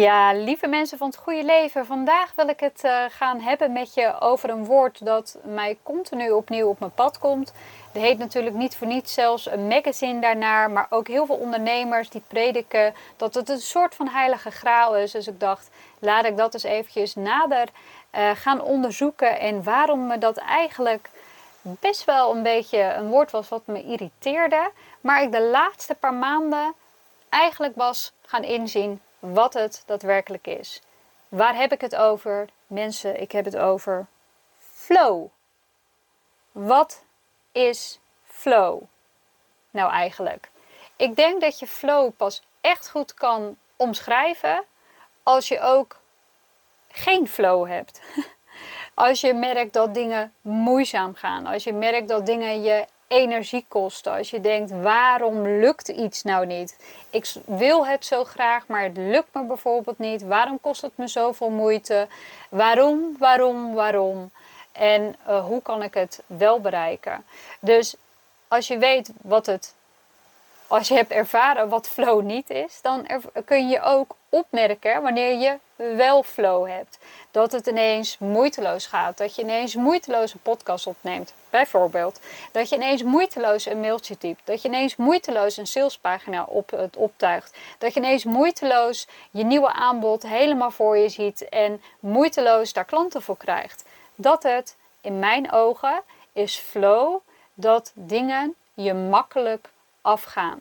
Ja, lieve mensen van het goede leven. Vandaag wil ik het uh, gaan hebben met je over een woord dat mij continu opnieuw op mijn pad komt. Er heet natuurlijk niet voor niets zelfs een magazine daarnaar, maar ook heel veel ondernemers die prediken dat het een soort van heilige graal is. Dus ik dacht, laat ik dat eens eventjes nader uh, gaan onderzoeken en waarom me dat eigenlijk best wel een beetje een woord was wat me irriteerde, maar ik de laatste paar maanden eigenlijk was gaan inzien wat het daadwerkelijk is. Waar heb ik het over? Mensen, ik heb het over flow. Wat is flow? Nou eigenlijk. Ik denk dat je flow pas echt goed kan omschrijven als je ook geen flow hebt. Als je merkt dat dingen moeizaam gaan. Als je merkt dat dingen je energie kosten. Als je denkt, waarom lukt iets nou niet? Ik wil het zo graag, maar het lukt me bijvoorbeeld niet. Waarom kost het me zoveel moeite? Waarom, waarom, waarom? En uh, hoe kan ik het wel bereiken? Dus als je weet wat het als je hebt ervaren wat flow niet is, dan kun je ook opmerken wanneer je wel flow hebt. Dat het ineens moeiteloos gaat. Dat je ineens moeiteloos een podcast opneemt, bijvoorbeeld. Dat je ineens moeiteloos een mailtje typt. Dat je ineens moeiteloos een salespagina op, het optuigt. Dat je ineens moeiteloos je nieuwe aanbod helemaal voor je ziet en moeiteloos daar klanten voor krijgt. Dat het, in mijn ogen, is flow dat dingen je makkelijk afgaan.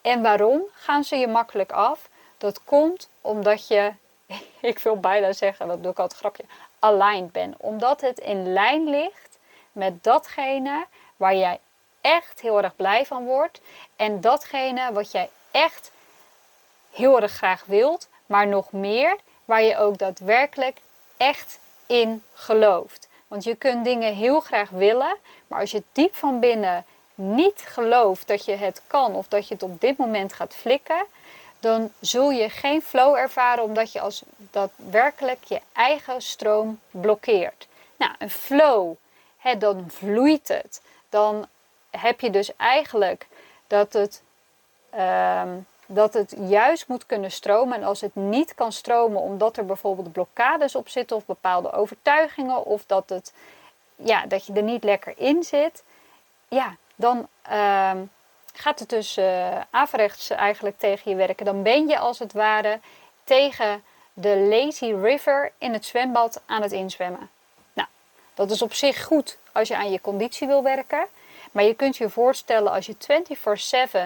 En waarom gaan ze je makkelijk af? Dat komt omdat je, ik wil bijna zeggen, dat doe ik altijd grapje, aligned bent. Omdat het in lijn ligt met datgene waar jij echt heel erg blij van wordt. En datgene wat jij echt heel erg graag wilt, maar nog meer waar je ook daadwerkelijk echt in gelooft. Want je kunt dingen heel graag willen, maar als je diep van binnen niet gelooft dat je het kan of dat je het op dit moment gaat flikken, dan zul je geen flow ervaren omdat je als daadwerkelijk je eigen stroom blokkeert. Nou, een flow, hè, dan vloeit het. Dan heb je dus eigenlijk dat het, ehm, dat het juist moet kunnen stromen. En als het niet kan stromen omdat er bijvoorbeeld blokkades op zitten of bepaalde overtuigingen of dat, het, ja, dat je er niet lekker in zit, ja, dan ehm, gaat het dus uh, averechts eigenlijk tegen je werken. Dan ben je als het ware tegen de lazy river in het zwembad aan het inzwemmen. Nou, dat is op zich goed als je aan je conditie wil werken. Maar je kunt je voorstellen als je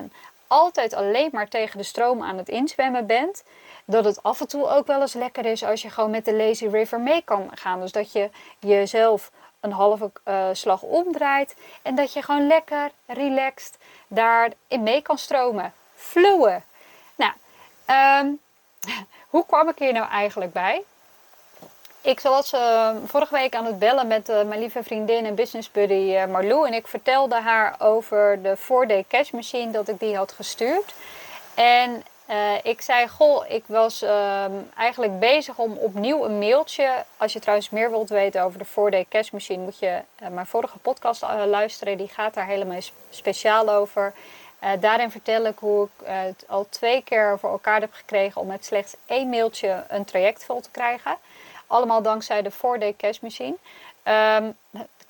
24/7 altijd alleen maar tegen de stroom aan het inzwemmen bent, dat het af en toe ook wel eens lekker is als je gewoon met de lazy river mee kan gaan. Dus dat je jezelf een halve uh, slag omdraait. En dat je gewoon lekker, relaxed daarin mee kan stromen. Flowen. Nou, um, hoe kwam ik hier nou eigenlijk bij? Ik was uh, vorige week aan het bellen met uh, mijn lieve vriendin en business buddy uh, Marlou. En ik vertelde haar over de 4-day cash machine dat ik die had gestuurd. En uh, ik zei, goh, ik was uh, eigenlijk bezig om opnieuw een mailtje. Als je trouwens meer wilt weten over de 4-day cash machine, moet je uh, mijn vorige podcast luisteren. Die gaat daar helemaal speciaal over. daarin vertel ik hoe ik het al twee keer voor elkaar heb gekregen om met slechts één mailtje een traject vol te krijgen. Allemaal dankzij de 4-day cash machine. Um,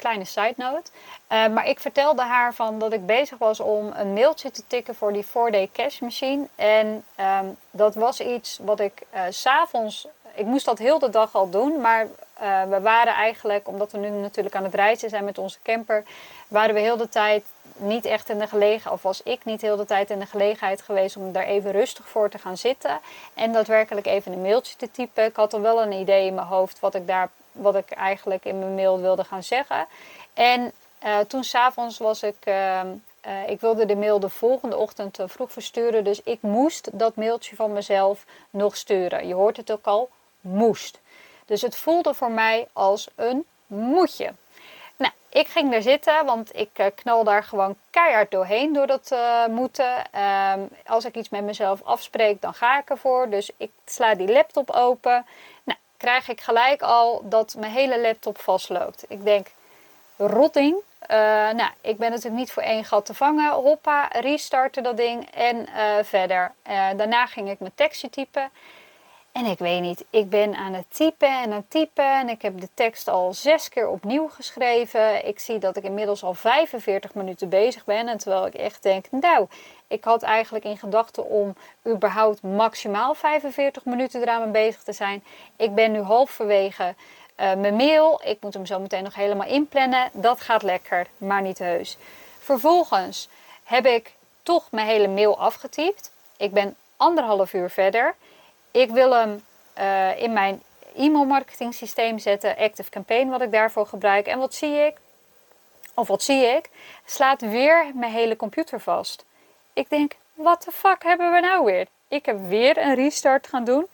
kleine side note. Uh, maar ik vertelde haar van dat ik bezig was om een mailtje te tikken voor die 4-day cash machine. En um, dat was iets wat ik uh, s'avonds. Ik moest dat heel de dag al doen. Maar uh, we waren eigenlijk, omdat we nu natuurlijk aan het reizen zijn met onze camper, waren we heel de tijd niet echt in de gelegenheid, of was ik niet heel de tijd in de gelegenheid geweest om daar even rustig voor te gaan zitten en daadwerkelijk even een mailtje te typen. Ik had al wel een idee in mijn hoofd wat ik daar wat ik eigenlijk in mijn mail wilde gaan zeggen. En uh, toen s'avonds was ik. Uh, uh, ik wilde de mail de volgende ochtend vroeg versturen. Dus ik moest dat mailtje van mezelf nog sturen. Je hoort het ook al, moest. Dus het voelde voor mij als een moetje. Nou, ik ging daar zitten, want ik knal daar gewoon keihard doorheen door dat moeten. Ehm, als ik iets met mezelf afspreek, dan ga ik ervoor. Dus ik sla die laptop open. Krijg ik gelijk al dat mijn hele laptop vastloopt. Ik denk, rotting. Uh, nou, ik ben natuurlijk niet voor één gat te vangen. Hoppa, restarten dat ding en uh, verder. Uh, daarna ging ik mijn tekstje typen. En ik weet niet, ik ben aan het typen en aan het typen en ik heb de tekst al zes keer opnieuw geschreven. Ik zie dat ik inmiddels al 45 minuten bezig ben. En terwijl ik echt denk, nou, ik had eigenlijk in gedachten om überhaupt maximaal 45 minuten eraan mee bezig te zijn. Ik ben nu halverwege uh, mijn mail. Ik moet hem zo meteen nog helemaal inplannen. Dat gaat lekker, maar niet heus. Vervolgens heb ik toch mijn hele mail afgetypt. Ik ben anderhalf uur verder. Ik wil hem uh, in mijn e-mail marketing systeem zetten, Active Campaign, wat ik daarvoor gebruik. En wat zie ik? Of wat zie ik? Slaat weer mijn hele computer vast. Ik denk, wat de fuck hebben we nou weer? Ik heb weer een restart gaan doen.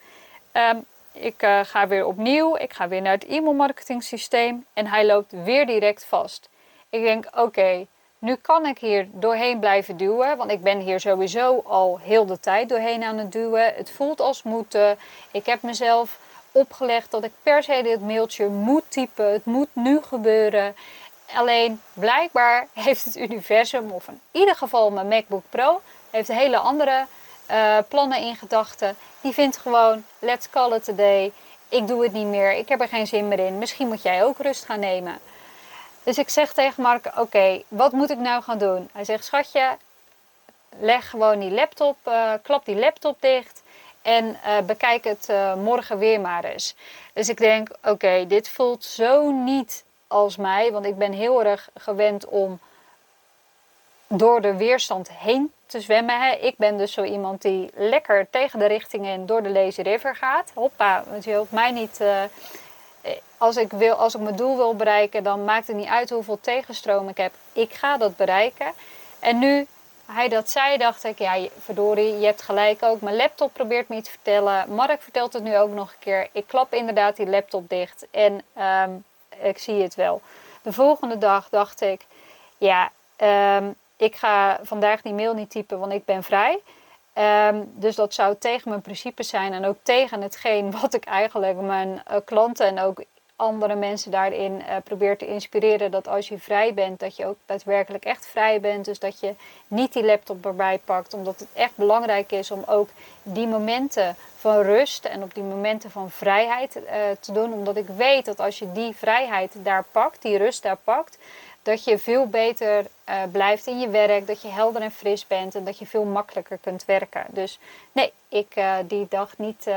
Um, ik uh, ga weer opnieuw. Ik ga weer naar het e-mail marketing systeem. En hij loopt weer direct vast. Ik denk, oké, nu kan ik hier doorheen blijven duwen, want ik ben hier sowieso al heel de tijd doorheen aan het duwen. Het voelt als moeten. Ik heb mezelf opgelegd dat ik per se dit mailtje moet typen. Het moet nu gebeuren. Alleen blijkbaar heeft het universum, of in ieder geval mijn MacBook Pro, heeft hele andere uh, plannen in gedachten. Die vindt gewoon, let's call it a day. Ik doe het niet meer. Ik heb er geen zin meer in. Misschien moet jij ook rust gaan nemen. Dus ik zeg tegen Mark: Oké, wat moet ik nou gaan doen? Hij zegt: Schatje, leg gewoon die laptop, uh, klap die laptop dicht en uh, bekijk het uh, morgen weer maar eens. Dus ik denk: Oké, dit voelt zo niet als mij, want ik ben heel erg gewend om door de weerstand heen te zwemmen. Ik ben dus zo iemand die lekker tegen de richting in door de Lazy River gaat. Hoppa, want je hoeft mij niet als ik, wil, als ik mijn doel wil bereiken, dan maakt het niet uit hoeveel tegenstroom ik heb. Ik ga dat bereiken. En nu hij dat zei, dacht ik, ja, verdorie, je hebt gelijk ook. Mijn laptop probeert me iets te vertellen. Mark vertelt het nu ook nog een keer. Ik klap inderdaad die laptop dicht en ehm, ik zie het wel. De volgende dag dacht ik, ja, um, ik ga vandaag die mail niet typen, want ik ben vrij. Um, dus dat zou tegen mijn principes zijn en ook tegen hetgeen wat ik eigenlijk mijn uh, klanten en ook andere mensen daarin uh, probeert te inspireren. Dat als je vrij bent, dat je ook daadwerkelijk echt vrij bent. Dus dat je niet die laptop erbij pakt. Omdat het echt belangrijk is om ook die momenten van rust en op die momenten van vrijheid uh, te doen. Omdat ik weet dat als je die vrijheid daar pakt, die rust daar pakt. Dat je veel beter uh, blijft in je werk, dat je helder en fris bent en dat je veel makkelijker kunt werken. Dus nee, ik die dag niet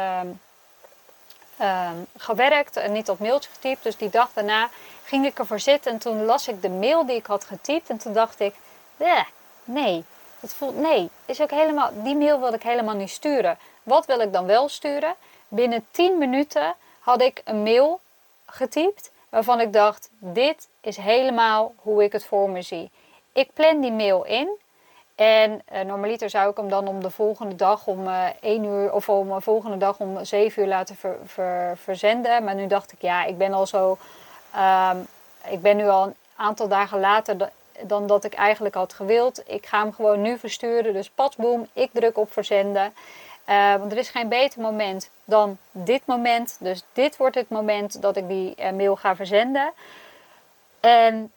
ehm, gewerkt en niet op mailtje getypt. Dus die dag daarna ging ik ervoor zitten en toen las ik de mail die ik had getypt. En toen dacht ik, nee, het voelt, nee, is ook helemaal, die mail wil ik helemaal niet sturen. Wat wil ik dan wel sturen? Binnen 10 minuten had ik een mail getypt waarvan ik dacht, dit is helemaal hoe ik het voor me zie. Ik plan die mail in. En uh, normaliter zou ik hem dan om de volgende dag om uh, eh, 1 uur of om de volgende dag om 7 uur laten ver, verzenden. Maar nu dacht ik, ja, ik ben al zo. Um, ik ben nu al een aantal dagen later dan dat ik eigenlijk had gewild. Ik ga hem gewoon nu versturen. Dus pasboom, ik druk op verzenden. Want er is geen beter moment dan dit moment. Dus dit wordt het moment dat ik die mail ga verzenden. En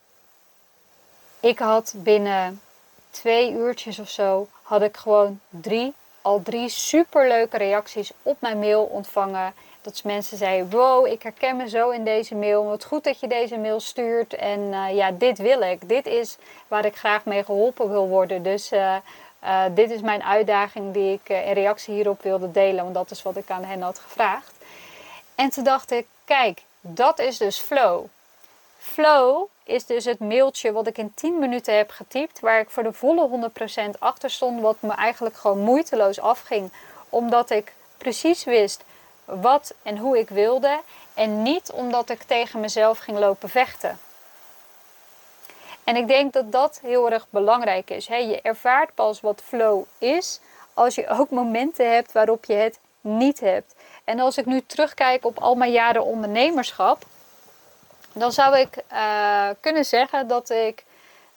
ik had binnen twee uurtjes of zo had ik gewoon drie, al drie superleuke reacties op mijn mail ontvangen. Dat mensen zeiden: Wow, ik herken me zo in deze mail. Wat goed dat je deze mail stuurt. En uh, ja, dit wil ik. Dit is waar ik graag mee geholpen wil worden. Dus uh, uh, dit is mijn uitdaging die ik in reactie hierop wilde delen. Want dat is wat ik aan hen had gevraagd. En toen dacht ik: Kijk, dat is dus flow. Flow is dus het mailtje wat ik in 10 minuten heb getypt, waar ik voor de volle 100% achter stond, wat me eigenlijk gewoon moeiteloos afging, omdat ik precies wist wat en hoe ik wilde en niet omdat ik tegen mezelf ging lopen vechten. En ik denk dat dat heel erg belangrijk is. Je ervaart pas wat flow is als je ook momenten hebt waarop je het niet hebt. En als ik nu terugkijk op al mijn jaren ondernemerschap, dan zou ik uh, kunnen zeggen dat ik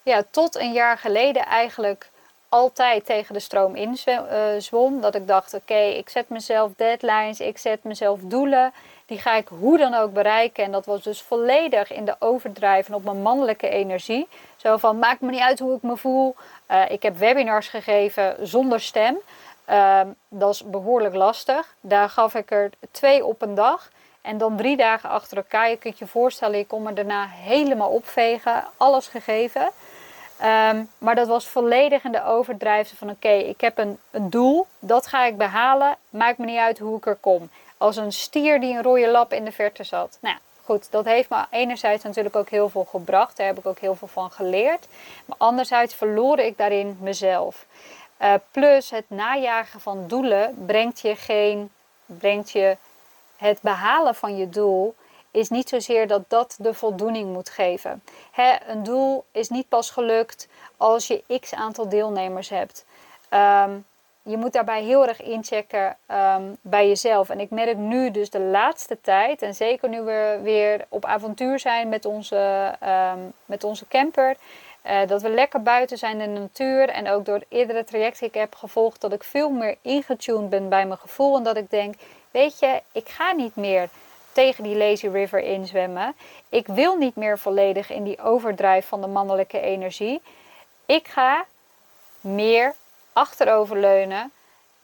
ja, tot een jaar geleden eigenlijk altijd tegen de stroom in uh, zwom. Dat ik dacht, oké, ik zet mezelf deadlines, ik zet mezelf doelen. Die ga ik hoe dan ook bereiken. En dat was dus volledig in de overdrijven op mijn mannelijke energie. Zo van, maakt me niet uit hoe ik me voel. Uh, ik heb webinars gegeven zonder stem. Ehm, dat is behoorlijk lastig. Daar gaf ik er twee op een dag. En dan drie dagen achter elkaar. Je kunt je voorstellen, ik kon me daarna helemaal opvegen. Alles gegeven. Ehm, maar dat was volledig in de overdrijven van oké, ik heb een, een, doel, dat ga ik behalen, maakt me niet uit hoe ik er kom. Als een stier die een rode lap in de verte zat. Nou goed, dat heeft me enerzijds natuurlijk ook heel veel gebracht, daar heb ik ook heel veel van geleerd. Maar anderzijds verloor ik daarin mezelf. Uh, plus het najagen van doelen brengt je geen, brengt je het behalen van je doel is niet zozeer dat dat de voldoening moet geven. een doel is niet pas gelukt als je x aantal deelnemers hebt. Ehm, je moet daarbij heel erg inchecken um, bij jezelf. En ik merk nu dus de laatste tijd, en zeker nu we weer op avontuur zijn met onze, um, met onze camper, uh, dat we lekker buiten zijn in de natuur. En ook door eerdere trajecten die ik heb gevolgd, dat ik veel meer ingetuned ben bij mijn gevoel. En dat ik denk, weet je, ik ga niet meer tegen die lazy river inzwemmen. Ik wil niet meer volledig in die overdrijf van de mannelijke energie. Ik ga meer achteroverleunen.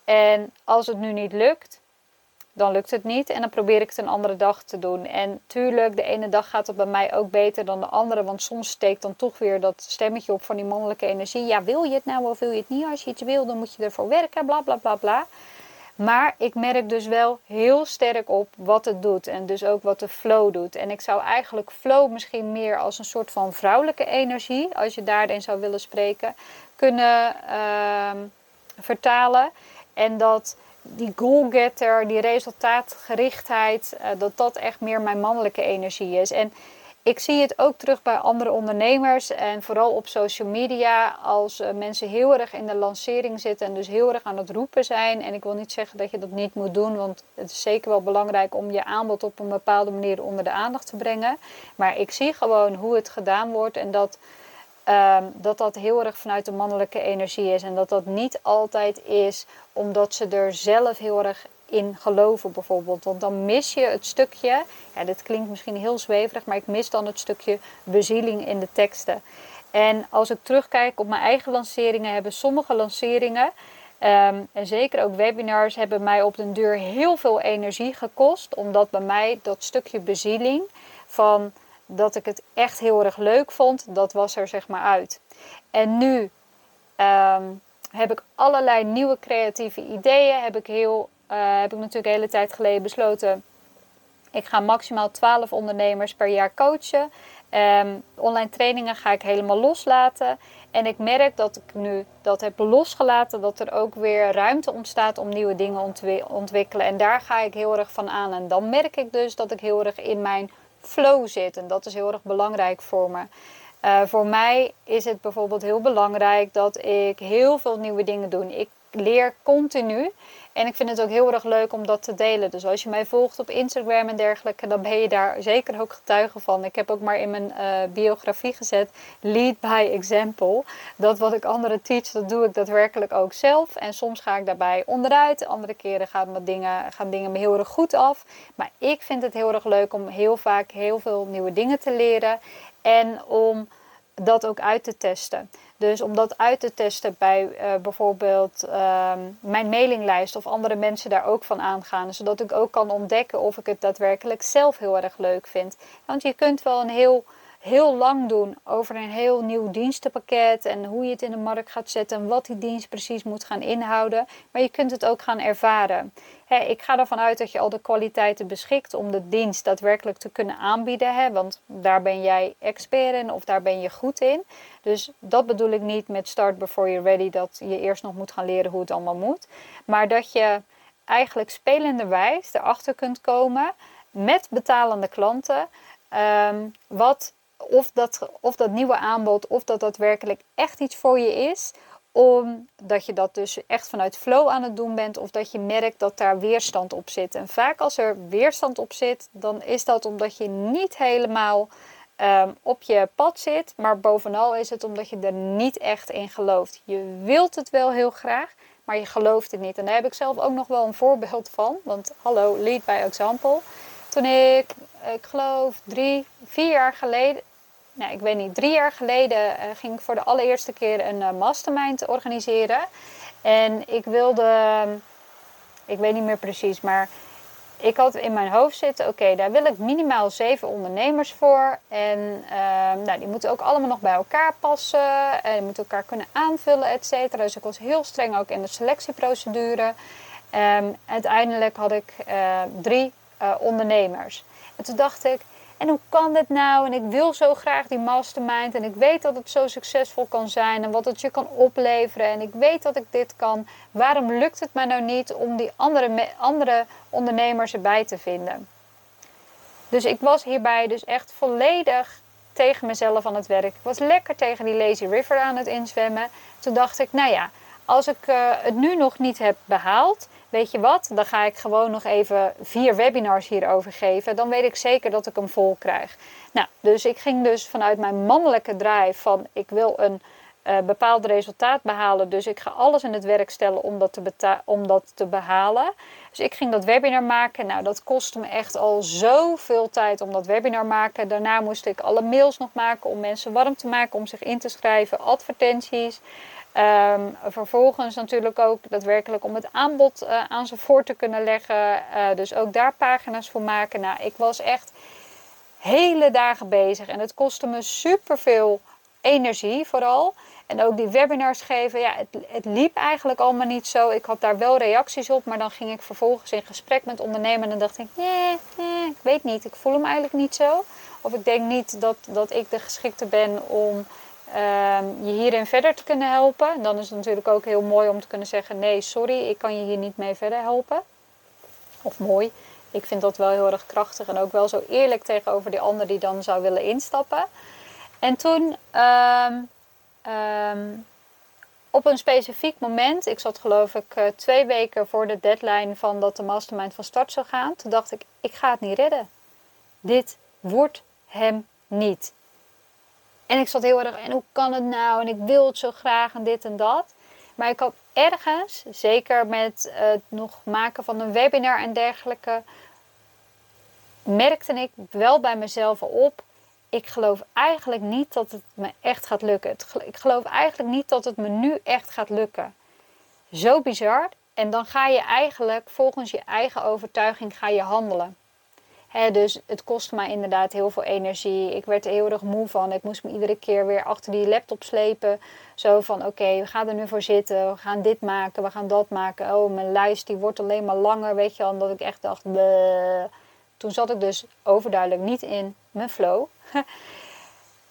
En als het nu niet lukt, dan lukt het niet. En dan probeer ik het een andere dag te doen. En tuurlijk, de ene dag gaat het bij mij ook beter dan de andere. Want soms steekt dan toch weer dat stemmetje op van die mannelijke energie. Ja, wil je het nou of wil je het niet? Als je iets wil, dan moet je ervoor werken. Bla bla bla bla. Maar ik merk dus wel heel sterk op wat het doet en dus ook wat de flow doet. En ik zou eigenlijk flow misschien meer als een soort van vrouwelijke energie, als je daarin zou willen spreken, kunnen uh, vertalen. En dat die goalgetter, die resultaatgerichtheid, uh, dat dat echt meer mijn mannelijke energie is. En ik zie het ook terug bij andere ondernemers en vooral op social media als uh, mensen heel erg in de lancering zitten en dus heel erg aan het roepen zijn. En ik wil niet zeggen dat je dat niet moet doen, want het is zeker wel belangrijk om je aanbod op een bepaalde manier onder de aandacht te brengen. Maar ik zie gewoon hoe het gedaan wordt en dat um, dat, dat heel erg vanuit de mannelijke energie is. En dat dat niet altijd is omdat ze er zelf heel erg in geloven bijvoorbeeld. Want dan mis je het stukje, ja, dit klinkt misschien heel zweverig, maar ik mis dan het stukje bezieling in de teksten. En als ik terugkijk op mijn eigen lanceringen, hebben sommige lanceringen, ehm, en zeker ook webinars, hebben mij op den duur heel veel energie gekost. Omdat bij mij dat stukje bezieling van dat ik het echt heel erg leuk vond, dat was er zeg maar uit. En nu ehm, heb ik allerlei nieuwe creatieve ideeën, heb ik heel uh, heb ik natuurlijk de hele tijd geleden besloten. Ik ga maximaal 12 ondernemers per jaar coachen. Um, online trainingen ga ik helemaal loslaten. En ik merk dat ik nu dat heb losgelaten, dat er ook weer ruimte ontstaat om nieuwe dingen ontwikkelen. En daar ga ik heel erg van aan. En dan merk ik dus dat ik heel erg in mijn flow zit. En dat is heel erg belangrijk voor me. Uh, voor mij is het bijvoorbeeld heel belangrijk dat ik heel veel nieuwe dingen doe. Ik leer continu. En ik vind het ook heel erg leuk om dat te delen. Dus als je mij volgt op Instagram en dergelijke, dan ben je daar zeker ook getuige van. Ik heb ook maar in mijn uh, biografie gezet: lead by example. Dat wat ik anderen teach, dat doe ik daadwerkelijk ook zelf. En soms ga ik daarbij onderuit. Andere keren gaan, dingen, gaan dingen me heel erg goed af. Maar ik vind het heel erg leuk om heel vaak heel veel nieuwe dingen te leren. En om dat ook uit te testen. Dus om dat uit te testen bij uh, bijvoorbeeld uh, mijn mailinglijst of andere mensen daar ook van aangaan. Zodat ik ook kan ontdekken of ik het daadwerkelijk zelf heel erg leuk vind. Want je kunt wel een heel heel lang doen over een heel nieuw dienstenpakket en hoe je het in de markt gaat zetten en wat die dienst precies moet gaan inhouden. Maar je kunt het ook gaan ervaren. ik ga ervan uit dat je al de kwaliteiten beschikt om de dienst daadwerkelijk te kunnen aanbieden. want daar ben jij expert in of daar ben je goed in. Dus dat bedoel ik niet met start before you're ready, dat je eerst nog moet gaan leren hoe het allemaal moet. Maar dat je eigenlijk spelenderwijs erachter kunt komen met betalende klanten. Um, wat of dat, of dat nieuwe aanbod, of dat daadwerkelijk echt iets voor je is. Omdat je dat dus echt vanuit flow aan het doen bent. Of dat je merkt dat daar weerstand op zit. En vaak als er weerstand op zit, dan is dat omdat je niet helemaal ehm, op je pad zit. Maar bovenal is het omdat je er niet echt in gelooft. Je wilt het wel heel graag, maar je gelooft het niet. En daar heb ik zelf ook nog wel een voorbeeld van. Want hallo, lead by example. Toen ik, ik geloof drie, vier jaar geleden, nou, ik weet niet, drie jaar geleden uh, ging ik voor de allereerste keer een uh, mastermind organiseren. En ik wilde, ik weet niet meer precies, maar ik had in mijn hoofd zitten, oké, daar wil ik minimaal zeven ondernemers voor. En ehm, nou, die moeten ook allemaal nog bij elkaar passen. En moeten elkaar kunnen aanvullen, et cetera. Dus ik was heel streng ook in de selectieprocedure. Um, uiteindelijk had ik uh, drie ondernemers. En toen dacht ik, en hoe kan dit nou? En ik wil zo graag die mastermind. En ik weet dat het zo succesvol kan zijn. En wat het je kan opleveren. En ik weet dat ik dit kan. Waarom lukt het mij nou niet om die andere, andere ondernemers erbij te vinden? Dus ik was hierbij dus echt volledig tegen mezelf aan het werk. Ik was lekker tegen die lazy river aan het inzwemmen. Toen dacht ik, nou ja, als ik uh, het nu nog niet heb behaald, weet je wat, dan ga ik gewoon nog even vier webinars hierover geven. Dan weet ik zeker dat ik hem vol krijg. Nou, dus ik ging dus vanuit mijn mannelijke drive van ik wil een uh, bepaald resultaat behalen. Dus ik ga alles in het werk stellen om dat, te om dat te behalen. Dus ik ging dat webinar maken. Nou, dat kostte me echt al zoveel tijd om dat webinar maken. Daarna moest ik alle mails nog maken om mensen warm te maken, om zich in te schrijven, advertenties. Um, vervolgens natuurlijk ook daadwerkelijk om het aanbod uh, aan ze voor te kunnen leggen. Uh, dus ook daar pagina's voor maken. Nou, ik was echt hele dagen bezig en het kostte me superveel energie vooral. En ook die webinars geven, ja, het, het, liep eigenlijk allemaal niet zo. Ik had daar wel reacties op, maar dan ging ik vervolgens in gesprek met ondernemers en dacht ik, nee, nee, ik weet niet, ik voel hem eigenlijk niet zo. Of ik denk niet dat, dat ik de geschikte ben om um, je hierin verder te kunnen helpen. Dan is het natuurlijk ook heel mooi om te kunnen zeggen: nee, sorry, ik kan je hier niet mee verder helpen. Of mooi. Ik vind dat wel heel erg krachtig en ook wel zo eerlijk tegenover die ander die dan zou willen instappen. En toen, um, um, op een specifiek moment, ik zat geloof ik uh, twee weken voor de deadline van dat de mastermind van start zou gaan, toen dacht ik: ik ga het niet redden. Dit wordt hem niet. En ik zat heel erg, en hoe kan het nou? En ik wil het zo graag en dit en dat. Maar ik had ergens, zeker met het nog maken van een webinar en dergelijke, merkte ik wel bij mezelf op. Ik geloof eigenlijk niet dat het me echt gaat lukken. Ik geloof eigenlijk niet dat het me nu echt gaat lukken. Zo bizar. En dan ga je eigenlijk volgens je eigen overtuiging ga je handelen dus het kostte mij inderdaad heel veel energie. Ik werd er heel erg moe van. Ik moest me iedere keer weer achter die laptop slepen. Zo van, oké, we gaan er nu voor zitten. We gaan dit maken, we gaan dat maken. Oh, mijn lijst die wordt alleen maar langer, weet je wel. Omdat ik echt dacht. Toen zat ik dus overduidelijk niet in mijn flow.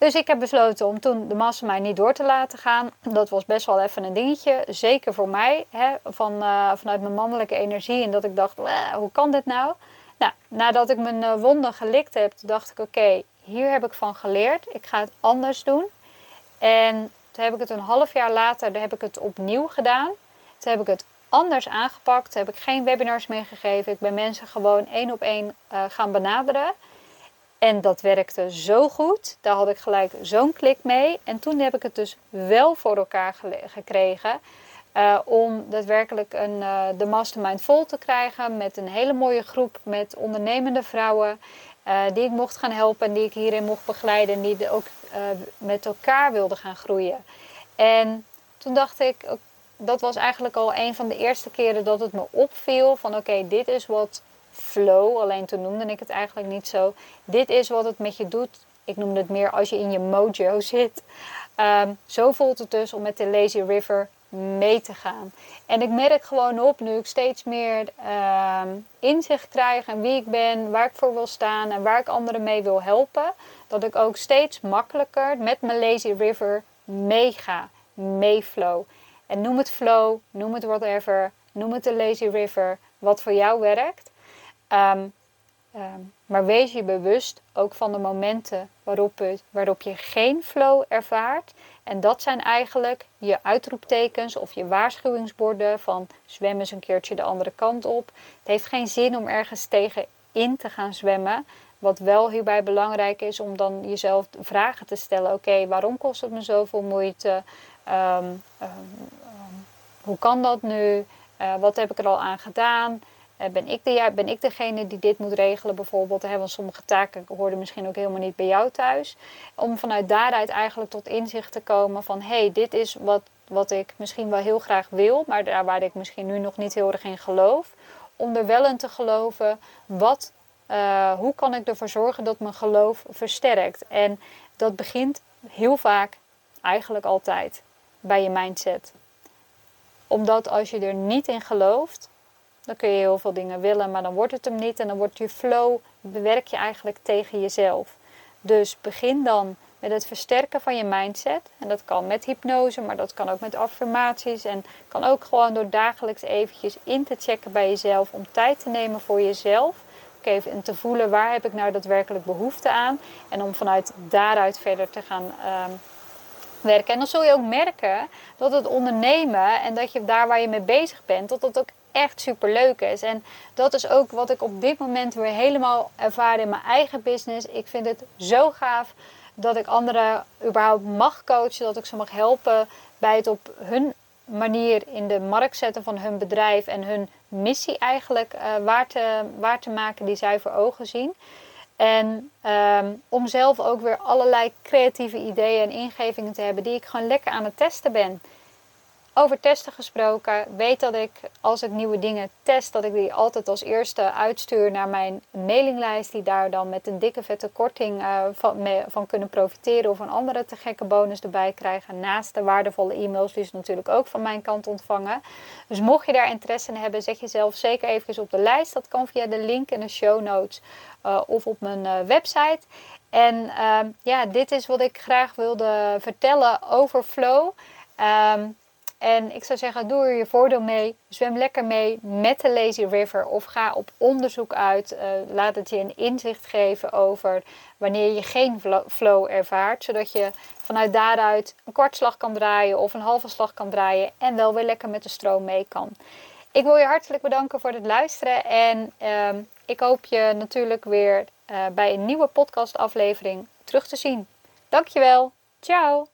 Dus ik heb besloten om toen de massa mij niet door te laten gaan. Dat was best wel even een dingetje. Zeker voor mij, hè, van, uh, vanuit mijn mannelijke energie. En dat ik dacht, hoe kan dit nou? Nadat ik mijn uh, wonden gelikt heb, dacht ik: oké, hier heb ik van geleerd. Ik ga het anders doen. En toen heb ik het een half jaar later heb ik het opnieuw gedaan. Toen heb ik het anders aangepakt. Toen heb ik geen webinars meer gegeven. Ik ben mensen gewoon één op één uh, gaan benaderen. En dat werkte zo goed. Daar had ik gelijk zo'n klik mee. En toen heb ik het dus wel voor elkaar gekregen uh, om daadwerkelijk een, uh, de mastermind vol te krijgen met een hele mooie groep met ondernemende vrouwen. Uh, die ik mocht gaan helpen en die ik hierin mocht begeleiden. En die ook met elkaar wilden gaan groeien. En toen dacht ik, dat was eigenlijk al een van de eerste keren dat het me opviel. Van oké, dit is wat flow, alleen toen noemde ik het eigenlijk niet zo. Dit is wat het met je doet. Ik noemde het meer als je in je mojo zit. Um, zo voelt het dus om met de Lazy River mee te gaan. En ik merk gewoon op, nu ik steeds meer uh, inzicht krijg en wie ik ben, waar ik voor wil staan en waar ik anderen mee wil helpen, dat ik ook steeds makkelijker met mijn Lazy River meega, meeflow. En noem het flow, noem het whatever, noem het de Lazy River, wat voor jou werkt. Um, um, maar wees je bewust ook van de momenten waarop, waarop je geen flow ervaart en dat zijn eigenlijk je uitroeptekens of je waarschuwingsborden van zwem eens een keertje de andere kant op. Het heeft geen zin om ergens tegen in te gaan zwemmen. Wat wel hierbij belangrijk is om dan jezelf vragen te stellen. Oké, waarom kost het me zoveel moeite? Um, um, hoe kan dat nu? Uh, wat heb ik er al aan gedaan? Eh, ben, ik de, ben ik degene die dit moet regelen bijvoorbeeld? Want sommige taken hoorden misschien ook helemaal niet bij jou thuis. Om vanuit daaruit eigenlijk tot inzicht te komen van... hé, hey, dit is wat, wat ik misschien wel heel graag wil, maar daar waar ik misschien nu nog niet heel erg in geloof. Om er wel in te geloven, wat, uh, hoe kan ik ervoor zorgen dat mijn geloof versterkt? En dat begint heel vaak, eigenlijk altijd, bij je mindset. Omdat als je er niet in gelooft, dan kun je heel veel dingen willen, maar dan wordt het hem niet en dan wordt je flow, bewerk je eigenlijk tegen jezelf. Dus begin dan met het versterken van je mindset. En dat kan met hypnose, maar dat kan ook met affirmaties. En kan ook gewoon door dagelijks eventjes in te checken bij jezelf. Om tijd te nemen voor jezelf. Even te voelen waar heb ik nou daadwerkelijk behoefte aan. En om vanuit daaruit verder te gaan ehm, werken. En dan zul je ook merken dat het ondernemen en dat je daar waar je mee bezig bent, dat dat ook echt super leuk is. En dat is ook wat ik op dit moment weer helemaal ervaar in mijn eigen business. Ik vind het zo gaaf dat ik anderen überhaupt mag coachen, dat ik ze mag helpen bij het op hun manier in de markt zetten van hun bedrijf en hun missie eigenlijk uh, waar, te, waar te maken die zij voor ogen zien. En um, om zelf ook weer allerlei creatieve ideeën en ingevingen te hebben die ik gewoon lekker aan het testen ben. Over testen gesproken, weet dat ik als ik nieuwe dingen test, dat ik die altijd als eerste uitstuur naar mijn mailinglijst, die daar dan met een dikke vette korting uh, van, van, kunnen profiteren of een andere te gekke bonus erbij krijgen. Naast de waardevolle e-mails die ze natuurlijk ook van mijn kant ontvangen. Dus mocht je daar interesse in hebben, zet jezelf zeker even op de lijst. Dat kan via de link in de show notes uh, of op mijn uh, website. En ehm, ja, dit is wat ik graag wilde vertellen over flow. Um, en ik zou zeggen, doe er je voordeel mee. Zwem lekker mee met de Lazy River of ga op onderzoek uit. Uh, laat het je een inzicht geven over wanneer je geen flow ervaart. Zodat je vanuit daaruit een kwartslag kan draaien of een halve slag kan draaien. En wel weer lekker met de stroom mee kan. Ik wil je hartelijk bedanken voor het luisteren. En uh, ik hoop je natuurlijk weer uh, bij een nieuwe podcastaflevering terug te zien. Dankjewel. Ciao.